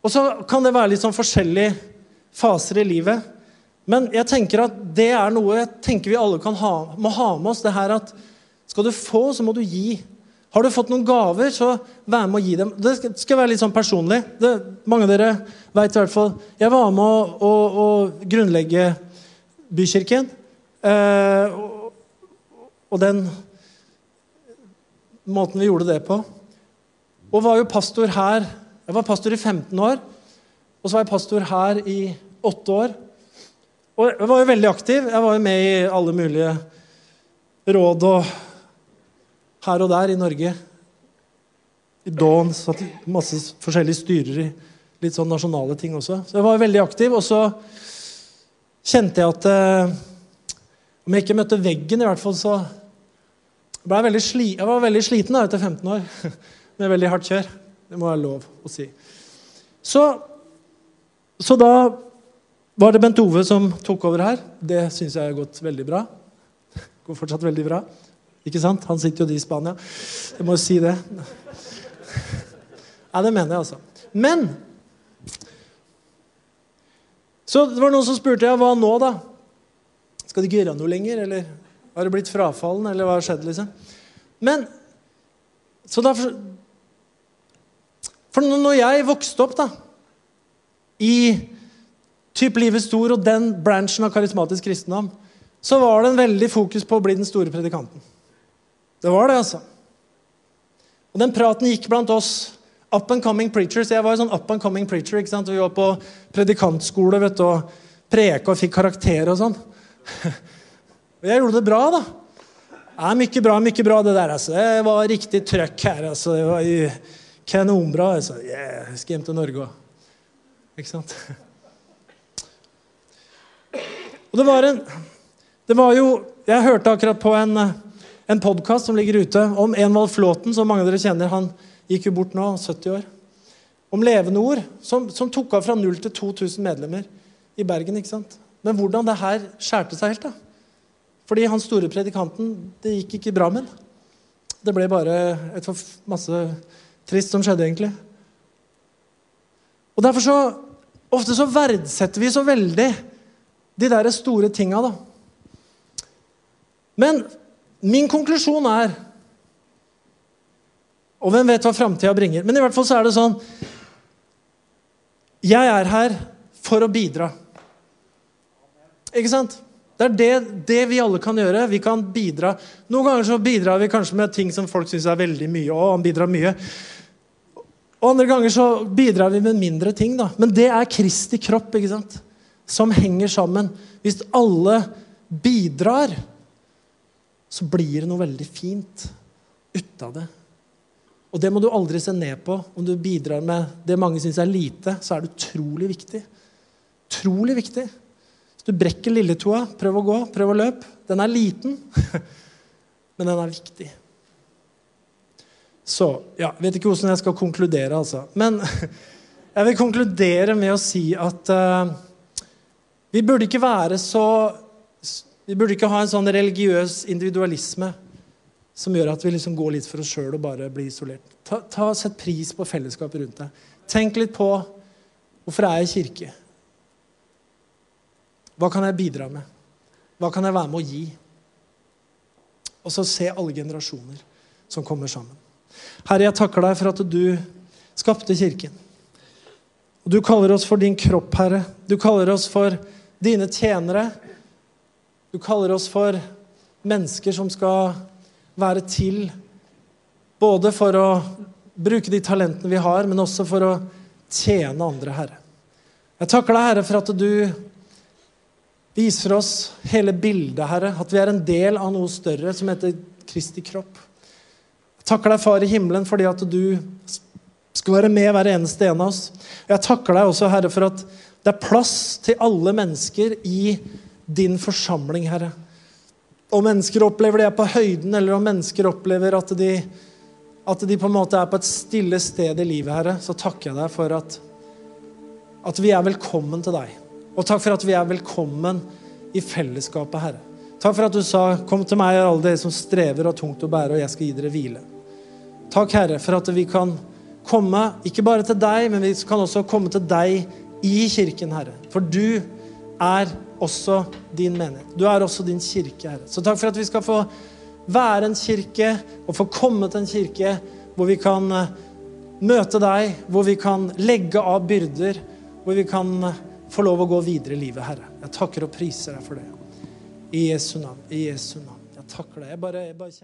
Og så kan det være litt sånn forskjellige faser i livet. Men jeg tenker at det er noe jeg tenker vi alle ha, må ha med oss. det her at Skal du få, så må du gi. Har du fått noen gaver, så vær med å gi dem. Det skal være litt sånn personlig. Det, mange av dere vet i hvert fall Jeg var med å, å, å grunnlegge Bykirken. Eh, og, og, den måten vi gjorde det på. Og var jo pastor her Jeg var pastor i 15 år. Og så var jeg pastor her i 8 år. Og jeg var jo veldig aktiv. Jeg var jo med i alle mulige råd og her og der i Norge. I Dawn satt masse forskjellige styrer i litt sånn nasjonale ting også. Så jeg var veldig aktiv. Og så kjente jeg at eh, om jeg ikke møtte veggen, i hvert fall, så ble jeg veldig, sli jeg var veldig sliten da, etter 15 år med veldig hardt kjør. Det må være lov å si. Så, så da var det Bent Ove som tok over her. Det syns jeg har gått veldig bra. Går fortsatt veldig bra. Ikke sant? Han sitter jo i Spania. Jeg må jo si det. Ja, det mener jeg, altså. Men Så det var noen som spurte ja, hva nå, da? Skal de ikke gjøre noe lenger? Eller har det blitt frafallen, eller hva har skjedd? liksom? Men Så derfor For når jeg vokste opp da, i typ Livets Ord og den branchen av karismatisk kristendom, så var det en veldig fokus på å bli den store predikanten. Det var det, altså. Og Den praten gikk blant oss up and coming preachers. Jeg var jo sånn up and coming preacher. ikke sant? Vi var på predikantskole vet du, og preka og fikk karakter og sånn. Og jeg gjorde det bra, da. Det er mye bra, mye bra, det der. altså. Det var riktig trøkk her. altså. Det var kanonbra. altså. Yeah, jeg skal hjem til Norge òg. Ikke sant? Og det var en Det var jo Jeg hørte akkurat på en en podkast som ligger ute om Envald Flåten, som mange av dere kjenner. Han gikk jo bort nå, 70 år. Om levende ord, som, som tok av fra 0 til 2000 medlemmer i Bergen. ikke sant? Men hvordan det her skjærte seg helt. da. Fordi han store predikanten, det gikk ikke bra med ham. Det ble bare et masse trist som skjedde, egentlig. Og derfor så Ofte så verdsetter vi så veldig de der store tinga, da. Men Min konklusjon er Og hvem vet hva framtida bringer? Men i hvert fall så er det sånn Jeg er her for å bidra. Ikke sant? Det er det, det, vi alle kan gjøre. Vi kan bidra. Noen ganger så bidrar vi kanskje med ting som folk syns er veldig mye. og han bidrar mye. Og andre ganger så bidrar vi med mindre ting. da. Men det er Kristi kropp ikke sant? som henger sammen. Hvis alle bidrar, så blir det noe veldig fint ut av det. Og det må du aldri se ned på. Om du bidrar med det mange syns er lite, så er det utrolig viktig. Utrolig viktig. Hvis du brekker lilletoa, prøv å gå, prøv å løpe. Den er liten, men den er viktig. Så ja, Vet ikke hvordan jeg skal konkludere, altså. Men jeg vil konkludere med å si at uh, vi burde ikke være så Vi burde ikke ha en sånn religiøs individualisme som gjør at vi liksom går litt for oss sjøl og bare blir isolert. Ta, ta, Sett pris på fellesskapet rundt deg. Tenk litt på hvorfor er jeg i kirke. Hva kan jeg bidra med? Hva kan jeg være med å gi? Og så se alle generasjoner som kommer sammen. Herre, jeg takker deg for at du skapte kirken. Og Du kaller oss for din kropp, Herre. Du kaller oss for dine tjenere. Du kaller oss for mennesker som skal være til både for å bruke de talentene vi har, men også for å tjene andre, Herre. Jeg takker deg, Herre, for at du viser oss hele bildet, Herre. At vi er en del av noe større som heter Kristi kropp. Jeg takker deg, Far i himmelen, fordi at du skal være med hver eneste en av oss. Jeg takker deg også, Herre, for at det er plass til alle mennesker i din forsamling, Herre. Om mennesker opplever det er på høyden, eller om mennesker opplever at de, at de på en måte er på et stille sted i livet, Herre, så takker jeg deg for at, at vi er velkommen til deg. Og takk for at vi er velkommen i fellesskapet, Herre. Takk for at du sa 'Kom til meg, alle dere som strever og tungt å bære, og jeg skal gi dere hvile'. Takk, Herre, for at vi kan komme ikke bare til deg, men vi kan også komme til deg i kirken, Herre. For du er også din menighet. Du er også din kirke, Herre. Så takk for at vi skal få være en kirke og få komme til en kirke hvor vi kan eh, møte deg, hvor vi kan legge av byrder, hvor vi kan eh, få lov å gå videre i livet, Herre. Jeg takker og priser deg for det. I Jesu navn. I Jesu navn. Jeg takker deg. Jeg bare, jeg bare